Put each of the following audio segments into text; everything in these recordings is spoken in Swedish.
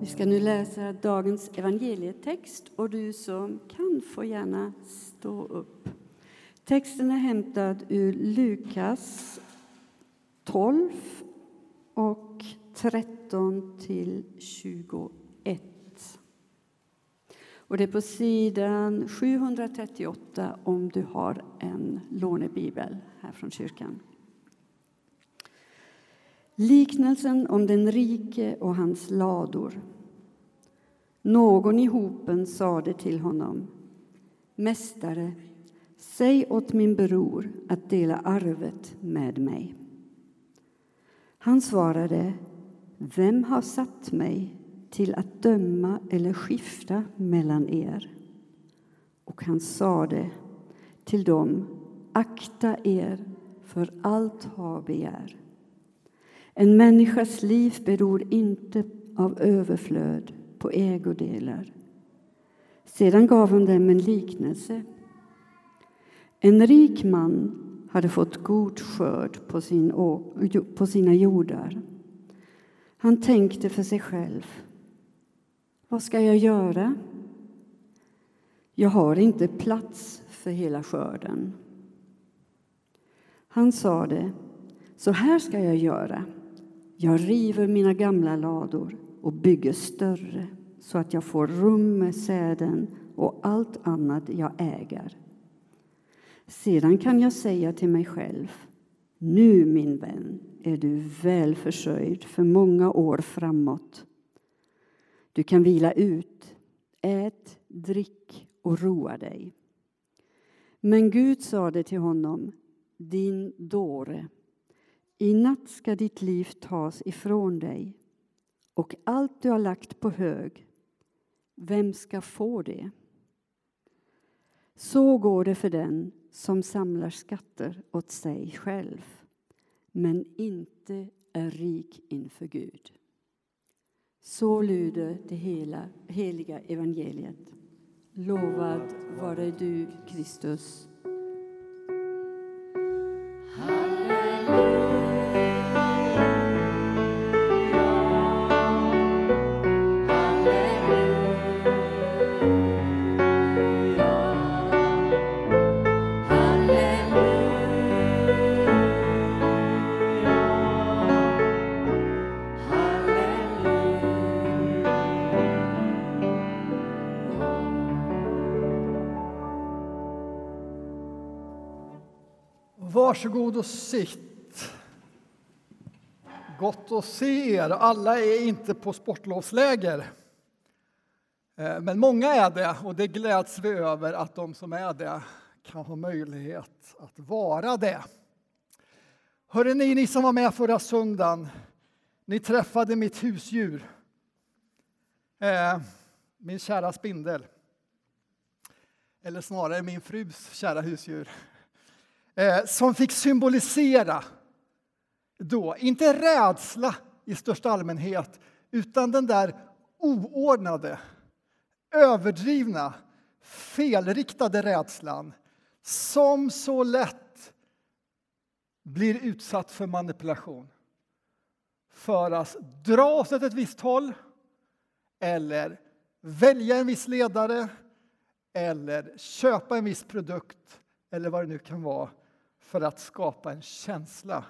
Vi ska nu läsa dagens evangelietext och du som kan får gärna stå upp. Texten är hämtad ur Lukas 12 och 13 till 21. Och det är på sidan 738 om du har en lånebibel här från kyrkan. Liknelsen om den rike och hans lador. Någon i hopen sade till honom Mästare, säg åt min bror att dela arvet med mig. Han svarade Vem har satt mig till att döma eller skifta mellan er? Och han sade till dem Akta er för allt har begär. En människas liv beror inte av överflöd på ägodelar. Sedan gav han dem en liknelse. En rik man hade fått god skörd på, sin, på sina jordar. Han tänkte för sig själv. Vad ska jag göra? Jag har inte plats för hela skörden. Han sade, så här ska jag göra. Jag river mina gamla lador och bygger större så att jag får rum med säden och allt annat jag äger. Sedan kan jag säga till mig själv nu, min vän, är du väl försörjd för många år framåt. Du kan vila ut, ät, drick och roa dig. Men Gud sade till honom, din dåre, i natt ska ditt liv tas ifrån dig och allt du har lagt på hög, vem ska få det? Så går det för den som samlar skatter åt sig själv men inte är rik inför Gud. Så lyder det hela, heliga evangeliet. Lovad vare du, Kristus. Varsågod och sitt. Gott att se er. Alla är inte på sportlovsläger. Eh, men många är det, och det gläds vi över att de som är det kan ha möjlighet att vara det. Hörde ni, ni som var med förra söndagen, ni träffade mitt husdjur. Eh, min kära spindel. Eller snarare min frus kära husdjur Eh, som fick symbolisera då, inte rädsla i största allmänhet, utan den där oordnade, överdrivna, felriktade rädslan som så lätt blir utsatt för manipulation. För att dra oss åt ett visst håll eller välja en viss ledare eller köpa en viss produkt eller vad det nu kan vara för att skapa en känsla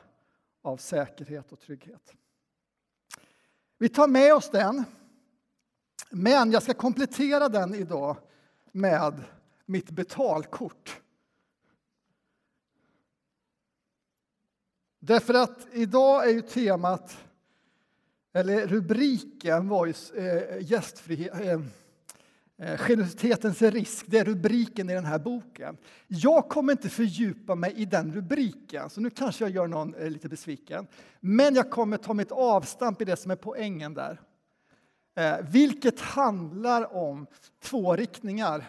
av säkerhet och trygghet. Vi tar med oss den, men jag ska komplettera den idag med mitt betalkort. Därför att idag är ju temat, eller rubriken var ju eh, gästfrihet, eh, Eh, generositetens risk, det är rubriken i den här boken. Jag kommer inte fördjupa mig i den rubriken, så nu kanske jag gör någon eh, lite besviken. Men jag kommer ta mitt avstamp i det som är poängen där. Eh, vilket handlar om två riktningar.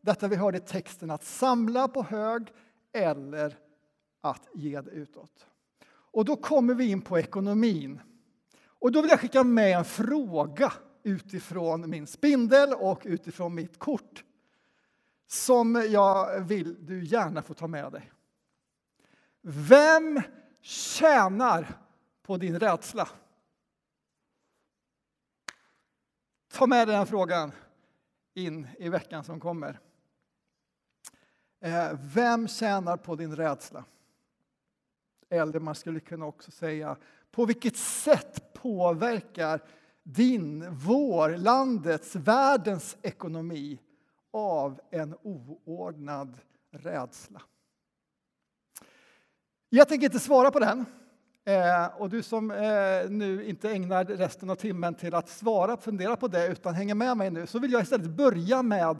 Detta vi hörde i texten, att samla på hög eller att ge det utåt. Och då kommer vi in på ekonomin. Och då vill jag skicka med en fråga utifrån min spindel och utifrån mitt kort som jag vill du gärna får ta med dig. Vem tjänar på din rädsla? ta med den frågan in i veckan som kommer. Eh, vem tjänar på din rädsla? Eller man skulle kunna också säga, på vilket sätt påverkar din, vår, landets, världens ekonomi av en oordnad rädsla? Jag tänker inte svara på den. Eh, och du som eh, nu inte ägnar resten av timmen till att svara och fundera på det utan hänger med mig nu så vill jag istället börja med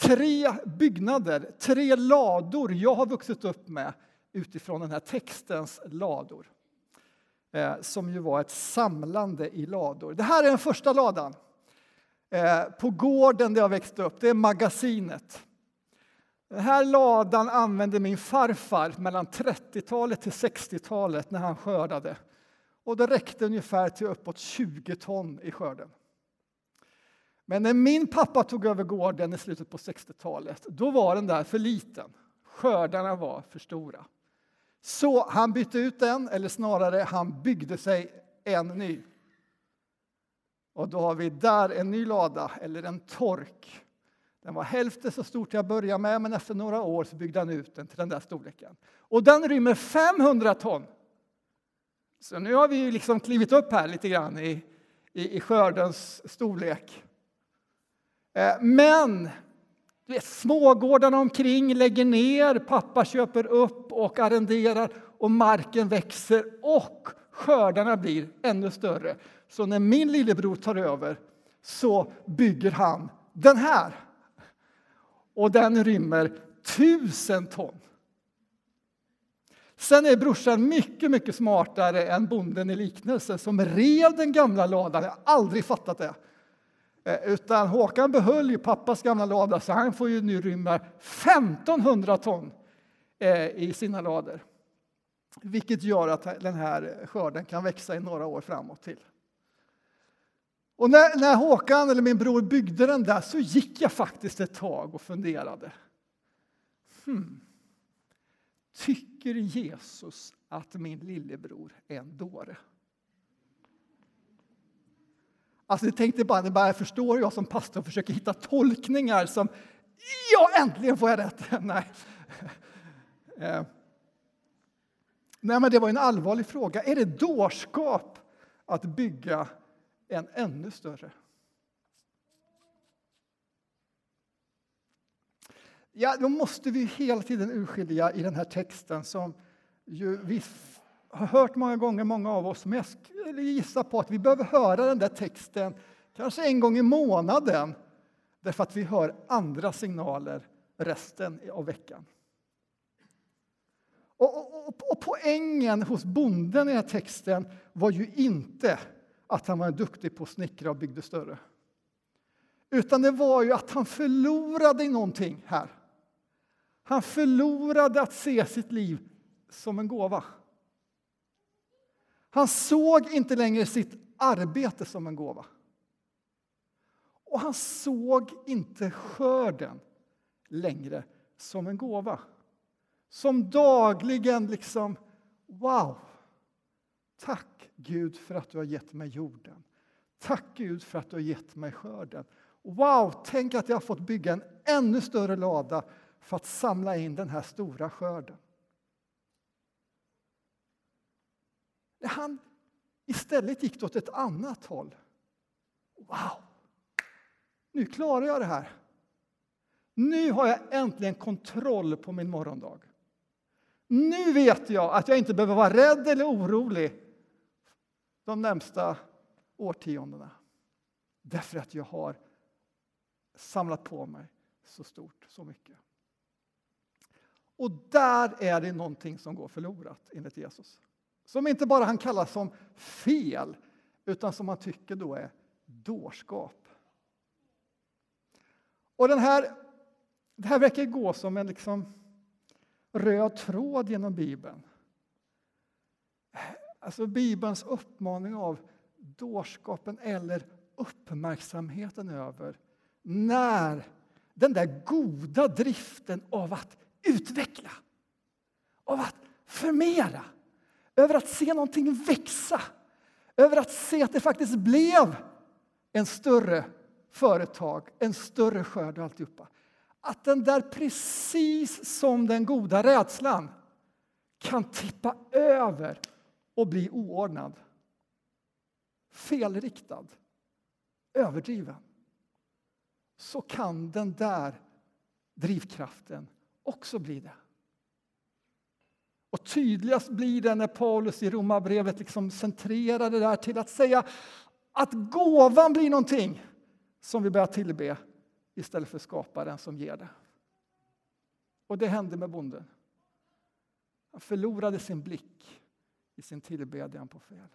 tre byggnader, tre lador jag har vuxit upp med utifrån den här textens lador. Eh, som ju var ett samlande i lador. Det här är den första ladan. Eh, på gården där jag växte upp, det är magasinet. Den här ladan använde min farfar mellan 30-talet till 60-talet när han skördade. Och det räckte ungefär till uppåt 20 ton i skörden. Men när min pappa tog över gården i slutet på 60-talet, då var den där för liten. Skördarna var för stora. Så han bytte ut den, eller snarare han byggde sig en ny. Och då har vi där en ny lada, eller en tork. Den var hälften så stor till att börja med, men efter några år så byggde han ut den till den där storleken. Och den rymmer 500 ton. Så nu har vi liksom klivit upp här lite grann i, i, i skördens storlek. Eh, men du vet, smågårdarna omkring lägger ner, pappa köper upp och arrenderar och marken växer och skördarna blir ännu större. Så när min lillebror tar över så bygger han den här. Och den rymmer tusen ton. Sen är brorsan mycket, mycket smartare än bonden i liknelse som rev den gamla ladan. Jag har aldrig fattat det. Eh, utan Håkan behöll ju pappas gamla lada så han får ju nu rymma 1500 ton eh, i sina lador. Vilket gör att den här skörden kan växa i några år framåt till. Och när, när Håkan, eller min bror, byggde den där så gick jag faktiskt ett tag och funderade. Hmm. Tycker Jesus att min lillebror är en dåre? Alltså jag tänkte bara, bara förstår jag som pastor försöker hitta tolkningar som ja, äntligen får jag rätt. Nej. Eh. Nej, men det var en allvarlig fråga. Är det dårskap att bygga en ännu större? Ja, då måste vi hela tiden urskilja i den här texten som ju vi har hört många gånger, många av oss, men jag skulle gissa på att vi behöver höra den där texten kanske en gång i månaden därför att vi hör andra signaler resten av veckan. Och, och, och, poängen hos bonden i den här texten var ju inte att han var duktig på att snickra och byggde större. Utan det var ju att han förlorade någonting här. Han förlorade att se sitt liv som en gåva. Han såg inte längre sitt arbete som en gåva. Och han såg inte skörden längre som en gåva. Som dagligen liksom, wow! Tack Gud för att du har gett mig jorden. Tack Gud för att du har gett mig skörden. Wow, tänk att jag har fått bygga en ännu större lada för att samla in den här stora skörden. Han istället gick det åt ett annat håll. Wow! Nu klarar jag det här. Nu har jag äntligen kontroll på min morgondag. Nu vet jag att jag inte behöver vara rädd eller orolig de närmsta årtiondena. Därför att jag har samlat på mig så stort, så mycket. Och där är det någonting som går förlorat enligt Jesus. Som inte bara han kallar som fel, utan som han tycker då är dårskap. Och den här, det här verkar gå som en liksom röd tråd genom Bibeln. Alltså Bibelns uppmaning av dårskapen eller uppmärksamheten över när den där goda driften av att utveckla, av att förmera, över att se någonting växa, över att se att det faktiskt blev en större företag, en större skörd och alltihopa. Att den där, precis som den goda rädslan, kan tippa över och bli oordnad. Felriktad, överdriven. Så kan den där drivkraften också bli det. Och tydligast blir det när Paulus i Romarbrevet liksom centrerar det där till att säga att gåvan blir någonting som vi börjar tillbe istället för skaparen som ger det. Och det hände med bonden. Han förlorade sin blick i sin tillbedjan på fel.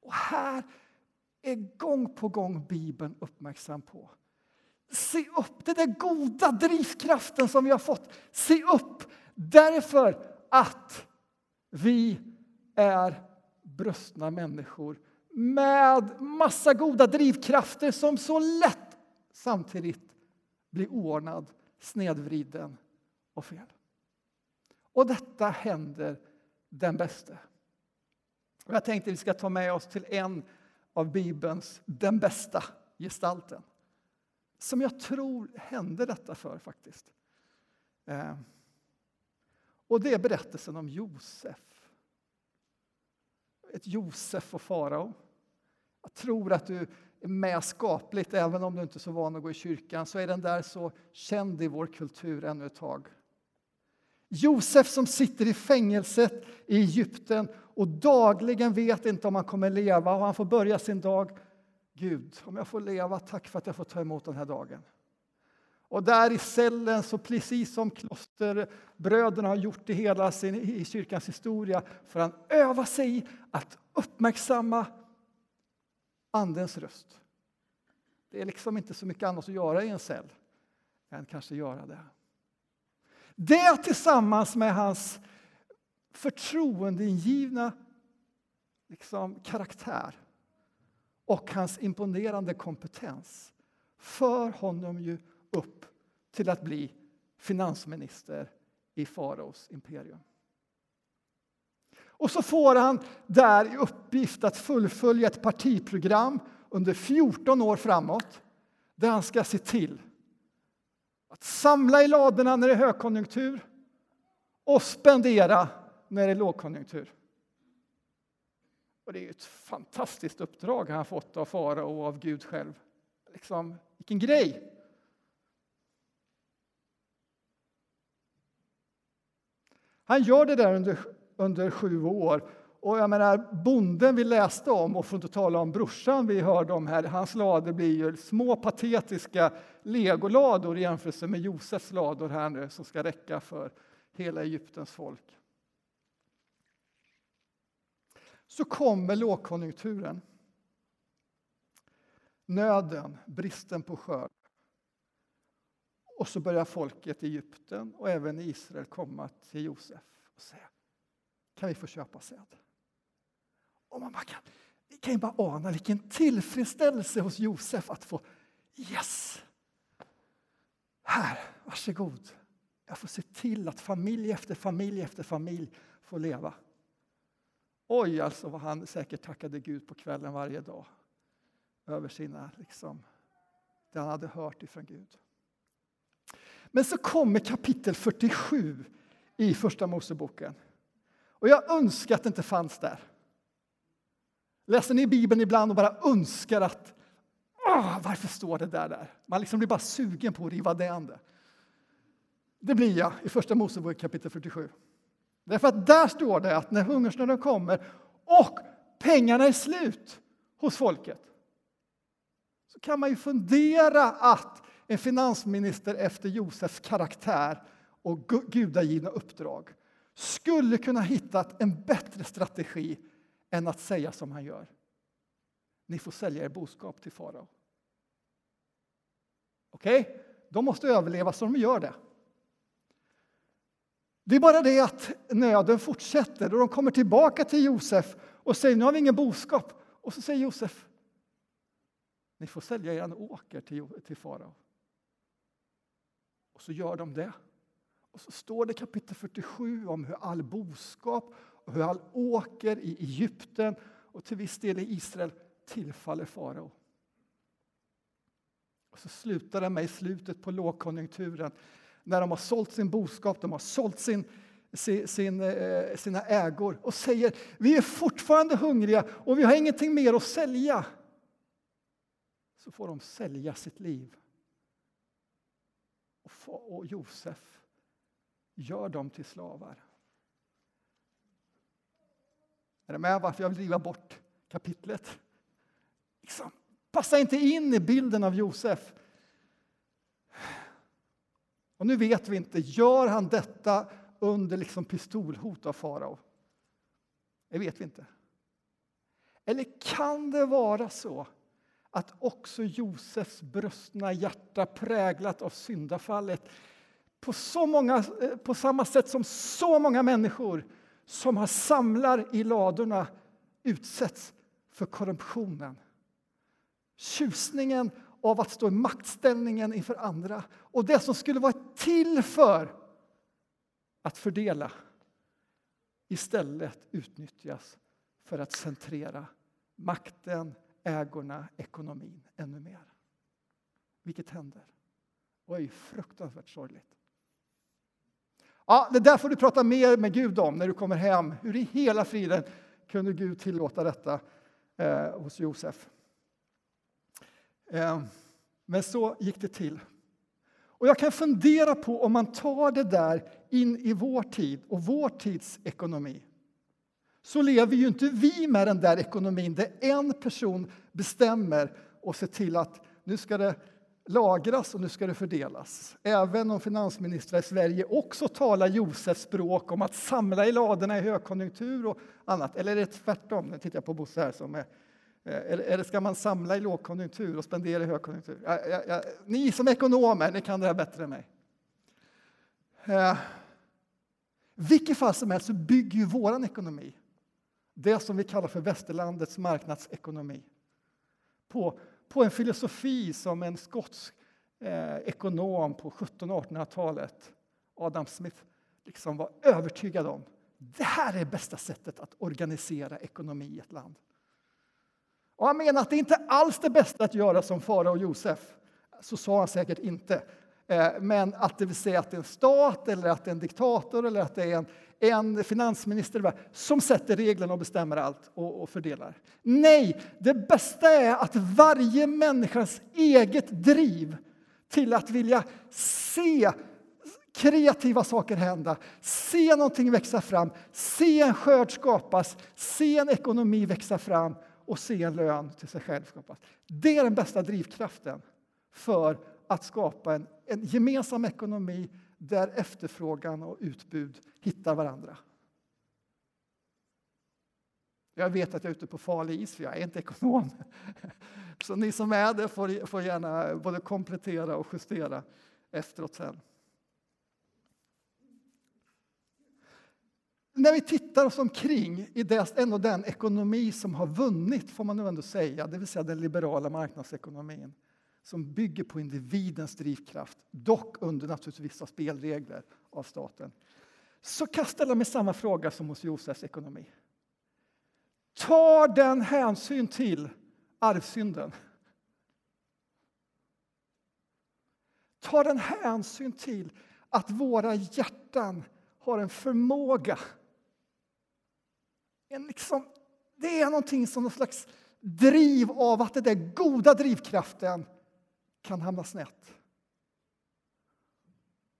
Och här är gång på gång Bibeln uppmärksam på. Se upp, den där goda drivkraften som vi har fått. Se upp, därför att vi är brustna människor med massa goda drivkrafter som så lätt samtidigt blir oordnad, snedvriden och fel. Och detta händer den bäste. Jag tänkte att vi ska ta med oss till en av Bibelns den bästa gestalten som jag tror hände detta för, faktiskt. Eh, och det är berättelsen om Josef. Ett Josef och farao. Jag tror att du är med skapligt, även om du inte är så van att gå i kyrkan, så är den där så känd i vår kultur ännu ett tag. Josef som sitter i fängelset i Egypten och dagligen vet inte om han kommer leva och han får börja sin dag. Gud, om jag får leva, tack för att jag får ta emot den här dagen. Och där i cellen, så precis som klosterbröderna har gjort i hela sin, i kyrkans historia, får han öva sig i att uppmärksamma Andens röst. Det är liksom inte så mycket annat att göra i en cell än kanske göra det. Det tillsammans med hans förtroendeingivna liksom, karaktär och hans imponerande kompetens för honom ju upp till att bli finansminister i faraos imperium. Och så får han där i uppgift att fullfölja ett partiprogram under 14 år framåt där han ska se till att samla i ladorna när det är högkonjunktur och spendera när det är lågkonjunktur. Och det är ett fantastiskt uppdrag han fått av farao och av Gud själv. Liksom, vilken grej! Han gör det där under, under sju år. Och jag menar, bonden vi läste om, och för att inte tala om brorsan vi hörde om här, hans lador blir ju små patetiska legolador i jämförelse med Josefs lador här nu som ska räcka för hela Egyptens folk. Så kommer lågkonjunkturen. Nöden, bristen på skörd. Och så börjar folket i Egypten och även i Israel komma till Josef och säga Kan vi få köpa säd? Och man bara kan, kan ju bara ana vilken tillfredsställelse hos Josef att få Yes! Här, varsågod. Jag får se till att familj efter familj efter familj får leva. Oj, alltså vad han säkert tackade Gud på kvällen varje dag över sina, liksom, det han hade hört ifrån Gud. Men så kommer kapitel 47 i Första Moseboken. Och jag önskar att det inte fanns där. Läser ni Bibeln ibland och bara önskar att åh, varför står det där? där? Man liksom blir bara sugen på att riva det. Det blir jag i Första Mosebok kapitel 47. Därför att där står det att när hungersnöden kommer och pengarna är slut hos folket så kan man ju fundera att en finansminister efter Josefs karaktär och gudagivna uppdrag skulle kunna hitta en bättre strategi än att säga som han gör. Ni får sälja er boskap till farao. Okej, okay? de måste överleva så de gör det. Det är bara det att nöden fortsätter och de kommer tillbaka till Josef och säger nu har vi ingen boskap. Och så säger Josef ni får sälja er åker till, till farao. Och så gör de det. Och så står det kapitel 47 om hur all boskap och hur all åker i Egypten och till viss del i Israel tillfaller farao. Och så slutar det med i slutet på lågkonjunkturen när de har sålt sin boskap, de har sålt sin, sin, sin, sina ägor och säger vi är fortfarande hungriga och vi har ingenting mer att sälja. Så får de sälja sitt liv. Och Josef gör dem till slavar. Är ni med varför jag vill driva bort kapitlet? Liksom, passa inte in i bilden av Josef. Och nu vet vi inte, gör han detta under liksom pistolhot av farao? Det vet vi inte. Eller kan det vara så att också Josefs brustna hjärta präglat av syndafallet på, så många, eh, på samma sätt som så många människor som har samlar i ladorna utsätts för korruptionen. Tjusningen av att stå i maktställningen inför andra och det som skulle vara till för att fördela istället utnyttjas för att centrera makten, ägorna, ekonomin ännu mer. Vilket händer och är fruktansvärt sorgligt. Ja, det där får du prata mer med Gud om när du kommer hem. Hur i hela friden kunde Gud tillåta detta eh, hos Josef? Eh, men så gick det till. Och jag kan fundera på om man tar det där in i vår tid och vår tids ekonomi. Så lever ju inte vi med den där ekonomin där en person bestämmer och ser till att nu ska det lagras och nu ska det fördelas. Även om finansministrar i Sverige också talar Josefs språk om att samla i ladorna i högkonjunktur och annat. Eller är det tvärtom? Nu tittar jag på Bosse här som är eh, eller ska man samla i lågkonjunktur och spendera i högkonjunktur? Jag, jag, jag, ni som är ekonomer, ni kan det här bättre än mig. Eh, vilket fall som helst så bygger ju vår ekonomi, det som vi kallar för västerlandets marknadsekonomi, på på en filosofi som en skotsk eh, ekonom på 1700 och 1800-talet, Adam Smith, liksom var övertygad om. Det här är bästa sättet att organisera ekonomi i ett land. Och han menar att det inte alls är det bästa att göra som farao och Josef. Så sa han säkert inte. Eh, men att det vill säga att det är en stat, eller att det är en diktator eller att det är en, en finansminister som sätter reglerna och bestämmer allt och, och fördelar. Nej, det bästa är att varje människas eget driv till att vilja se kreativa saker hända, se någonting växa fram, se en skörd skapas, se en ekonomi växa fram och se en lön till sig själv skapas. Det är den bästa drivkraften för att skapa en, en gemensam ekonomi där efterfrågan och utbud hittar varandra. Jag vet att jag är ute på farlig is, för jag är inte ekonom. Så ni som är det får, får gärna både komplettera och justera efteråt sen. När vi tittar oss omkring i det, ändå den ekonomi som har vunnit, får man nu ändå säga, det vill säga den liberala marknadsekonomin, som bygger på individens drivkraft, dock under naturligtvis vissa spelregler av staten, så kan jag ställa mig samma fråga som hos Josefs ekonomi. Tar den hänsyn till arvsynden? Tar den hänsyn till att våra hjärtan har en förmåga en liksom, det är någonting som någon slags driv av att den där goda drivkraften kan hamna snett.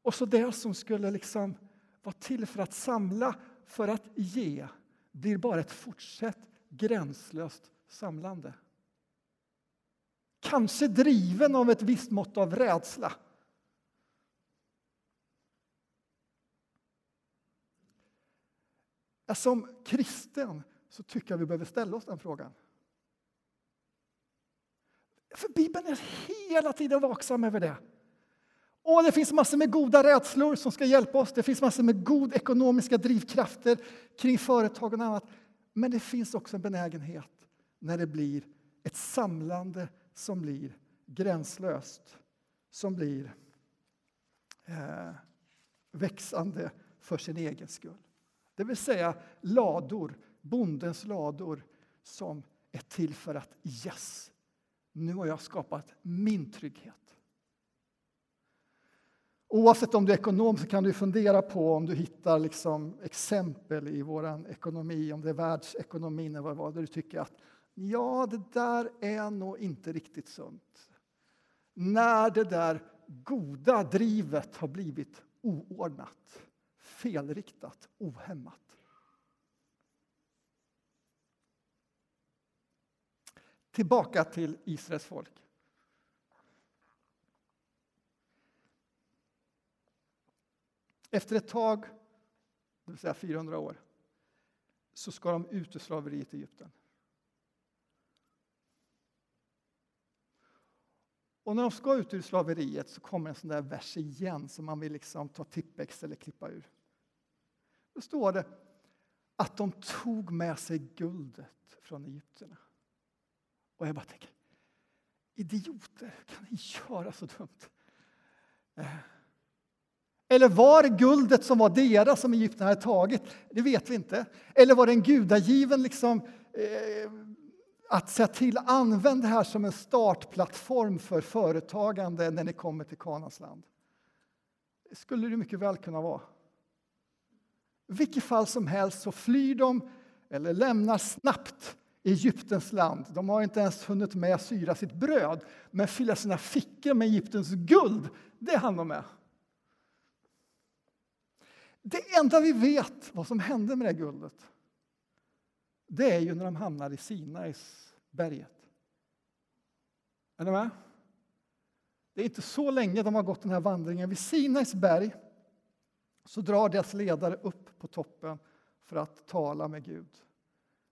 Och så det som skulle liksom vara till för att samla, för att ge blir bara ett fortsatt gränslöst samlande. Kanske driven av ett visst mått av rädsla. Som kristen så tycker jag vi behöver ställa oss den frågan. För Bibeln är hela tiden vaksam över det. Och det finns massor med goda rädslor som ska hjälpa oss. Det finns massor med god ekonomiska drivkrafter kring företag och annat. Men det finns också en benägenhet när det blir ett samlande som blir gränslöst, som blir eh, växande för sin egen skull. Det vill säga lador, bondens lador som är till för att yes, nu har jag skapat min trygghet. Oavsett om du är ekonom så kan du fundera på om du hittar liksom exempel i vår ekonomi, om det är världsekonomin eller vad där du tycker att ja, det där är nog inte riktigt sunt. När det där goda drivet har blivit oordnat, felriktat, ohämmat. Tillbaka till Israels folk. Efter ett tag, det vill säga 400 år, så ska de ut ur slaveriet i Egypten. Och när de ska ut ur slaveriet så kommer en sån där vers igen som man vill liksom ta tippex eller klippa ur. Då står det att de tog med sig guldet från egyptierna. Och jag bara tänker, idioter, kan ni göra så dumt? Eh. Eller var det guldet som var deras som Egypten hade tagit? Det vet vi inte. Eller var det en gudagiven liksom, eh, att säga till, använd det här som en startplattform för företagande när ni kommer till Kanans land. Det skulle det mycket väl kunna vara. I vilket fall som helst så flyr de eller lämnar snabbt Egyptens land. De har inte ens hunnit med att syra sitt bröd, men fylla sina fickor med Egyptens guld, det hann de med. Det enda vi vet vad som hände med det guldet, det är ju när de hamnar i Sinais berget. Är ni med? Det är inte så länge de har gått den här vandringen. Vid Sinais berg så drar deras ledare upp på toppen för att tala med Gud.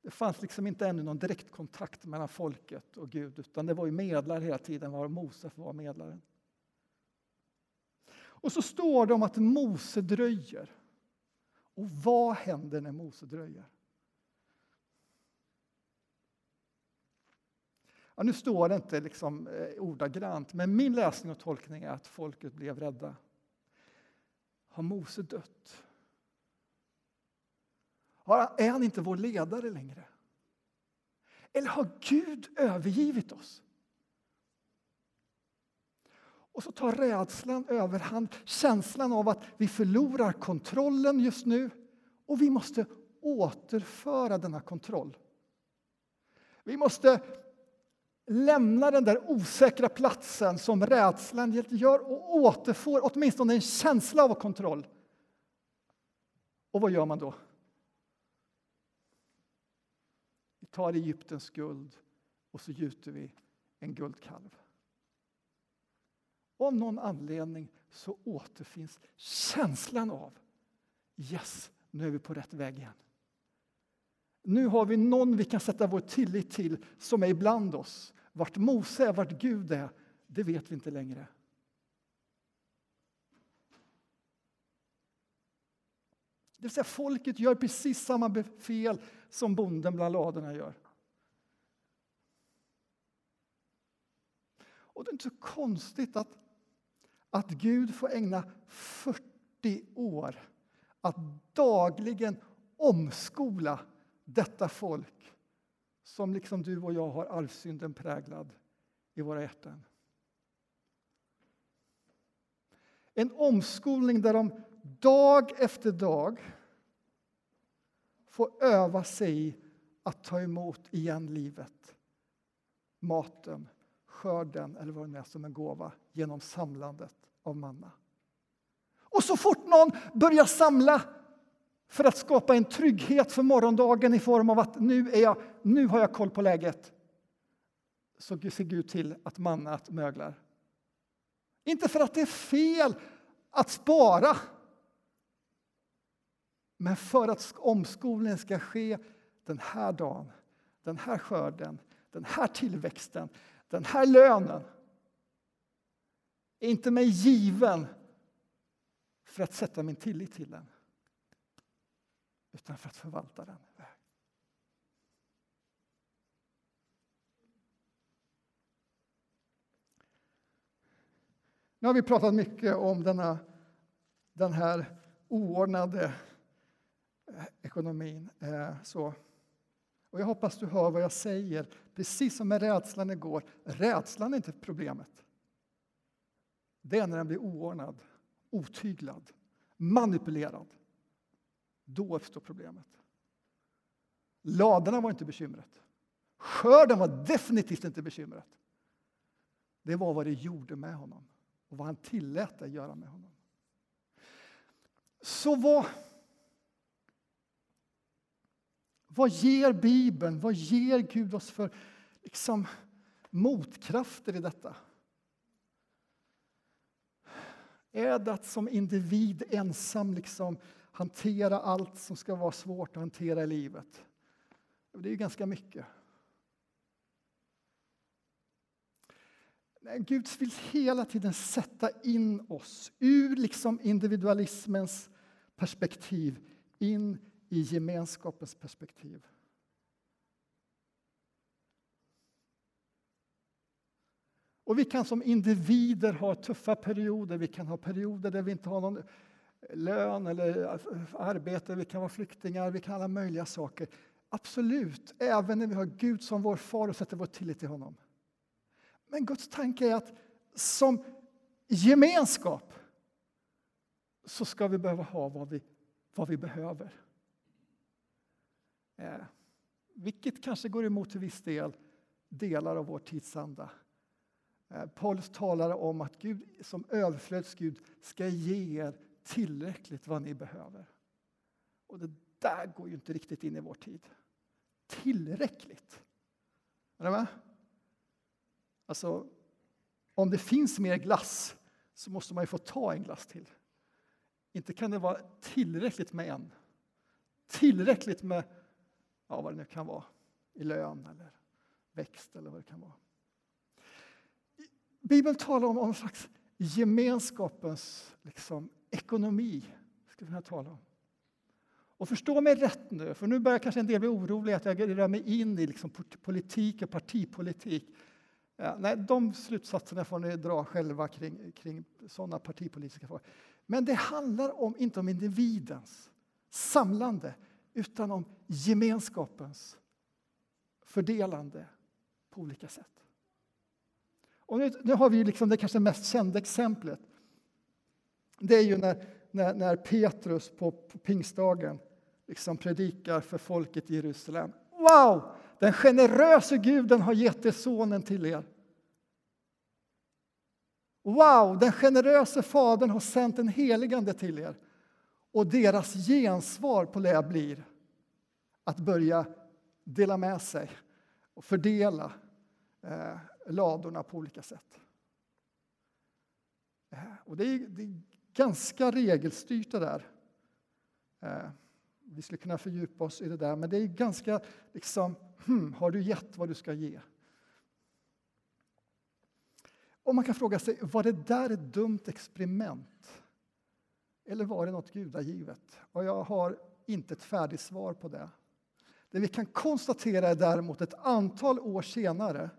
Det fanns liksom inte ännu någon direktkontakt mellan folket och Gud utan det var ju medlare hela tiden, var Mose var medlaren. Och så står det om att Mose dröjer. Och vad händer när Mose dröjer? Ja, nu står det inte liksom, eh, ordagrant, men min läsning och tolkning är att folket blev rädda. Har Mose dött? Är han inte vår ledare längre? Eller har Gud övergivit oss? Och så tar rädslan överhand, känslan av att vi förlorar kontrollen just nu och vi måste återföra denna kontroll. Vi måste lämna den där osäkra platsen som rädslan gör och återfår åtminstone en känsla av kontroll. Och vad gör man då? Vi tar Egyptens guld och så gjuter vi en guldkalv. Av någon anledning så återfinns känslan av yes, nu är vi på rätt väg igen. Nu har vi någon vi kan sätta vår tillit till som är ibland oss. Vart Mose är, vart Gud är, det vet vi inte längre. Det vill säga, folket gör precis samma fel som bonden bland ladorna gör. Och det är inte så konstigt att att Gud får ägna 40 år att dagligen omskola detta folk som liksom du och jag har arvsynden präglad i våra hjärtan. En omskolning där de dag efter dag får öva sig i att ta emot igen livet, maten, skörden eller vad det nu är som en gåva genom samlandet av manna. Och så fort någon börjar samla för att skapa en trygghet för morgondagen i form av att nu, är jag, nu har jag koll på läget så ser Gud till att mannat möglar. Inte för att det är fel att spara men för att omskolningen ska ske den här dagen, den här skörden, den här tillväxten, den här lönen är inte mig given för att sätta min tillit till den utan för att förvalta den. Nu har vi pratat mycket om denna, den här oordnade Eh, ekonomin. Eh, så. Och jag hoppas du hör vad jag säger, precis som med rädslan igår. Rädslan är inte problemet. Det är när den blir oordnad, otyglad, manipulerad. Då uppstår problemet. Ladorna var inte bekymret. Skörden var definitivt inte bekymret. Det var vad det gjorde med honom och vad han tillät det göra med honom. Så vad, vad ger Bibeln, vad ger Gud oss för liksom, motkrafter i detta? Är det att som individ ensam liksom hantera allt som ska vara svårt att hantera i livet? Det är ju ganska mycket. Gud vill hela tiden sätta in oss ur liksom individualismens perspektiv in i gemenskapens perspektiv. Och vi kan som individer ha tuffa perioder. Vi kan ha perioder där vi inte har någon lön eller arbete. Vi kan vara flyktingar, vi kan alla möjliga saker. Absolut, även när vi har Gud som vår far och sätter vår tillit till honom. Men Guds tanke är att som gemenskap så ska vi behöva ha vad vi, vad vi behöver. Eh, vilket kanske går emot till viss del delar av vår tidsanda. Eh, Paulus talar om att Gud som överflödsgud ska ge er tillräckligt vad ni behöver. Och det där går ju inte riktigt in i vår tid. Tillräckligt. Är ni med? Alltså, om det finns mer glass så måste man ju få ta en glass till. Inte kan det vara tillräckligt med en. Tillräckligt med ja, vad det nu kan vara, i lön eller växt eller vad det kan vara. Bibeln talar om en slags gemenskapens liksom, ekonomi. Ska vi tala om. Och förstå mig rätt nu, för nu börjar kanske en del bli oroliga att jag rör mig in i liksom politik och partipolitik. Ja, nej, de slutsatserna får ni dra själva kring, kring sådana partipolitiska frågor. Men det handlar om, inte om individens samlande utan om gemenskapens fördelande på olika sätt. Och nu, nu har vi liksom det kanske mest kända exemplet. Det är ju när, när, när Petrus på, på pingstdagen liksom predikar för folket i Jerusalem. Wow! Den generöse guden har gett er sonen till er. Wow, den generöse fadern har sänt en heligande till er. Och deras gensvar på det blir att börja dela med sig och fördela eh, ladorna på olika sätt. Eh, och det är, det är ganska regelstyrt det där. Eh, vi skulle kunna fördjupa oss i det där, men det är ganska liksom, hmm, har du gett vad du ska ge? Och man kan fråga sig, var det där ett dumt experiment? Eller var det något gudagivet? Och jag har inte ett färdigt svar på det. Det vi kan konstatera är däremot ett antal år senare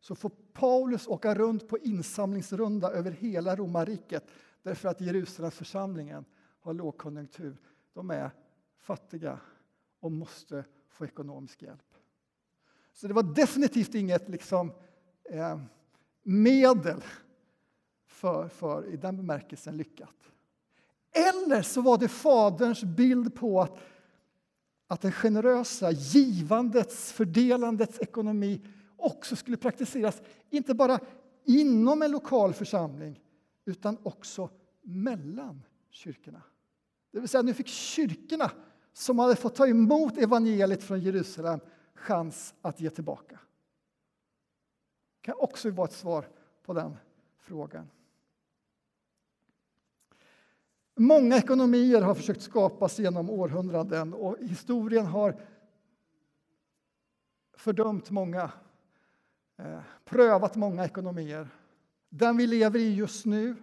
så får Paulus åka runt på insamlingsrunda över hela romarriket därför att Jerusalemförsamlingen har lågkonjunktur. De är fattiga och måste få ekonomisk hjälp. Så det var definitivt inget liksom, eh, medel för, för, i den bemärkelsen, lyckat. Eller så var det Faderns bild på att, att den generösa givandets, fördelandets ekonomi också skulle praktiseras, inte bara inom en lokal församling utan också mellan kyrkorna. Det vill säga, nu fick kyrkorna som hade fått ta emot evangeliet från Jerusalem chans att ge tillbaka. Det kan också vara ett svar på den frågan. Många ekonomier har försökt skapas genom århundraden och historien har fördömt många, eh, prövat många ekonomier. Den vi lever i just nu eh,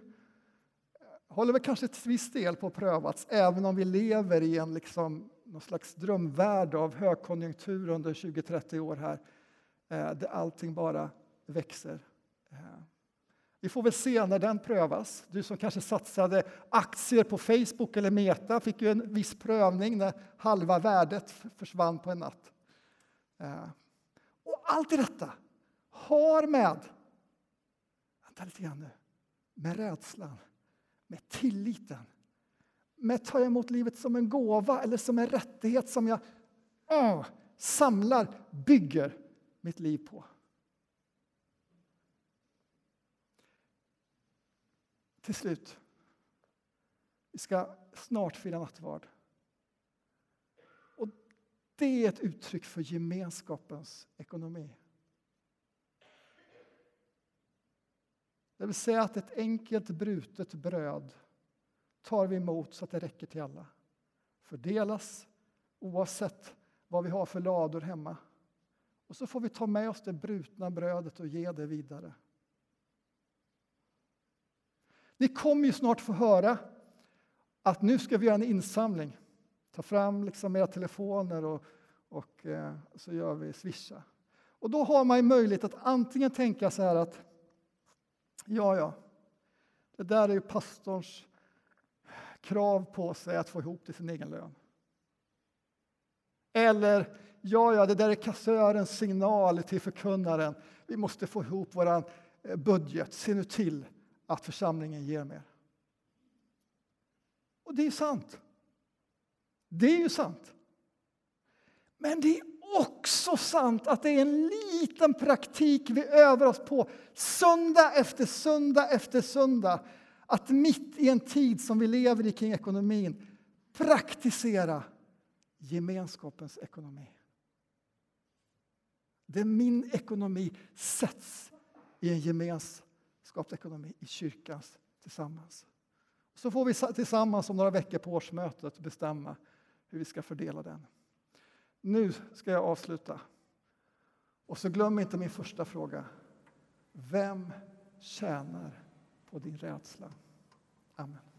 håller väl kanske till viss del på att prövas även om vi lever i en liksom, någon slags drömvärld av högkonjunktur under 20-30 år här eh, där allting bara växer. Eh, vi får väl se när den prövas. Du som kanske satsade aktier på Facebook eller Meta fick ju en viss prövning när halva värdet försvann på en natt. Eh, och allt i detta har med, vänta lite grann nu, med rädslan, med tilliten, med att ta emot livet som en gåva eller som en rättighet som jag åh, samlar, bygger mitt liv på. Till slut, vi ska snart fira nattvard. Och det är ett uttryck för gemenskapens ekonomi. Det vill säga att ett enkelt brutet bröd tar vi emot så att det räcker till alla. Fördelas oavsett vad vi har för lador hemma. Och så får vi ta med oss det brutna brödet och ge det vidare. Ni kommer ju snart få höra att nu ska vi göra en insamling. Ta fram liksom era telefoner och, och eh, så gör vi swisha. Och då har man möjlighet att antingen tänka så här att ja, ja, det där är ju pastorns krav på sig att få ihop till sin egen lön. Eller ja, ja, det där är kassörens signal till förkunnaren. Vi måste få ihop vår eh, budget. Se nu till att församlingen ger mer. Och det är sant. Det är ju sant. Men det är också sant att det är en liten praktik vi övar oss på söndag efter söndag efter söndag. Att mitt i en tid som vi lever i kring ekonomin praktisera gemenskapens ekonomi. Där min ekonomi sätts i en gemenskapsekonomi i kyrkans tillsammans. Så får vi tillsammans om några veckor på årsmötet bestämma hur vi ska fördela den. Nu ska jag avsluta. Och så glöm inte min första fråga. Vem tjänar på din rädsla? Amen.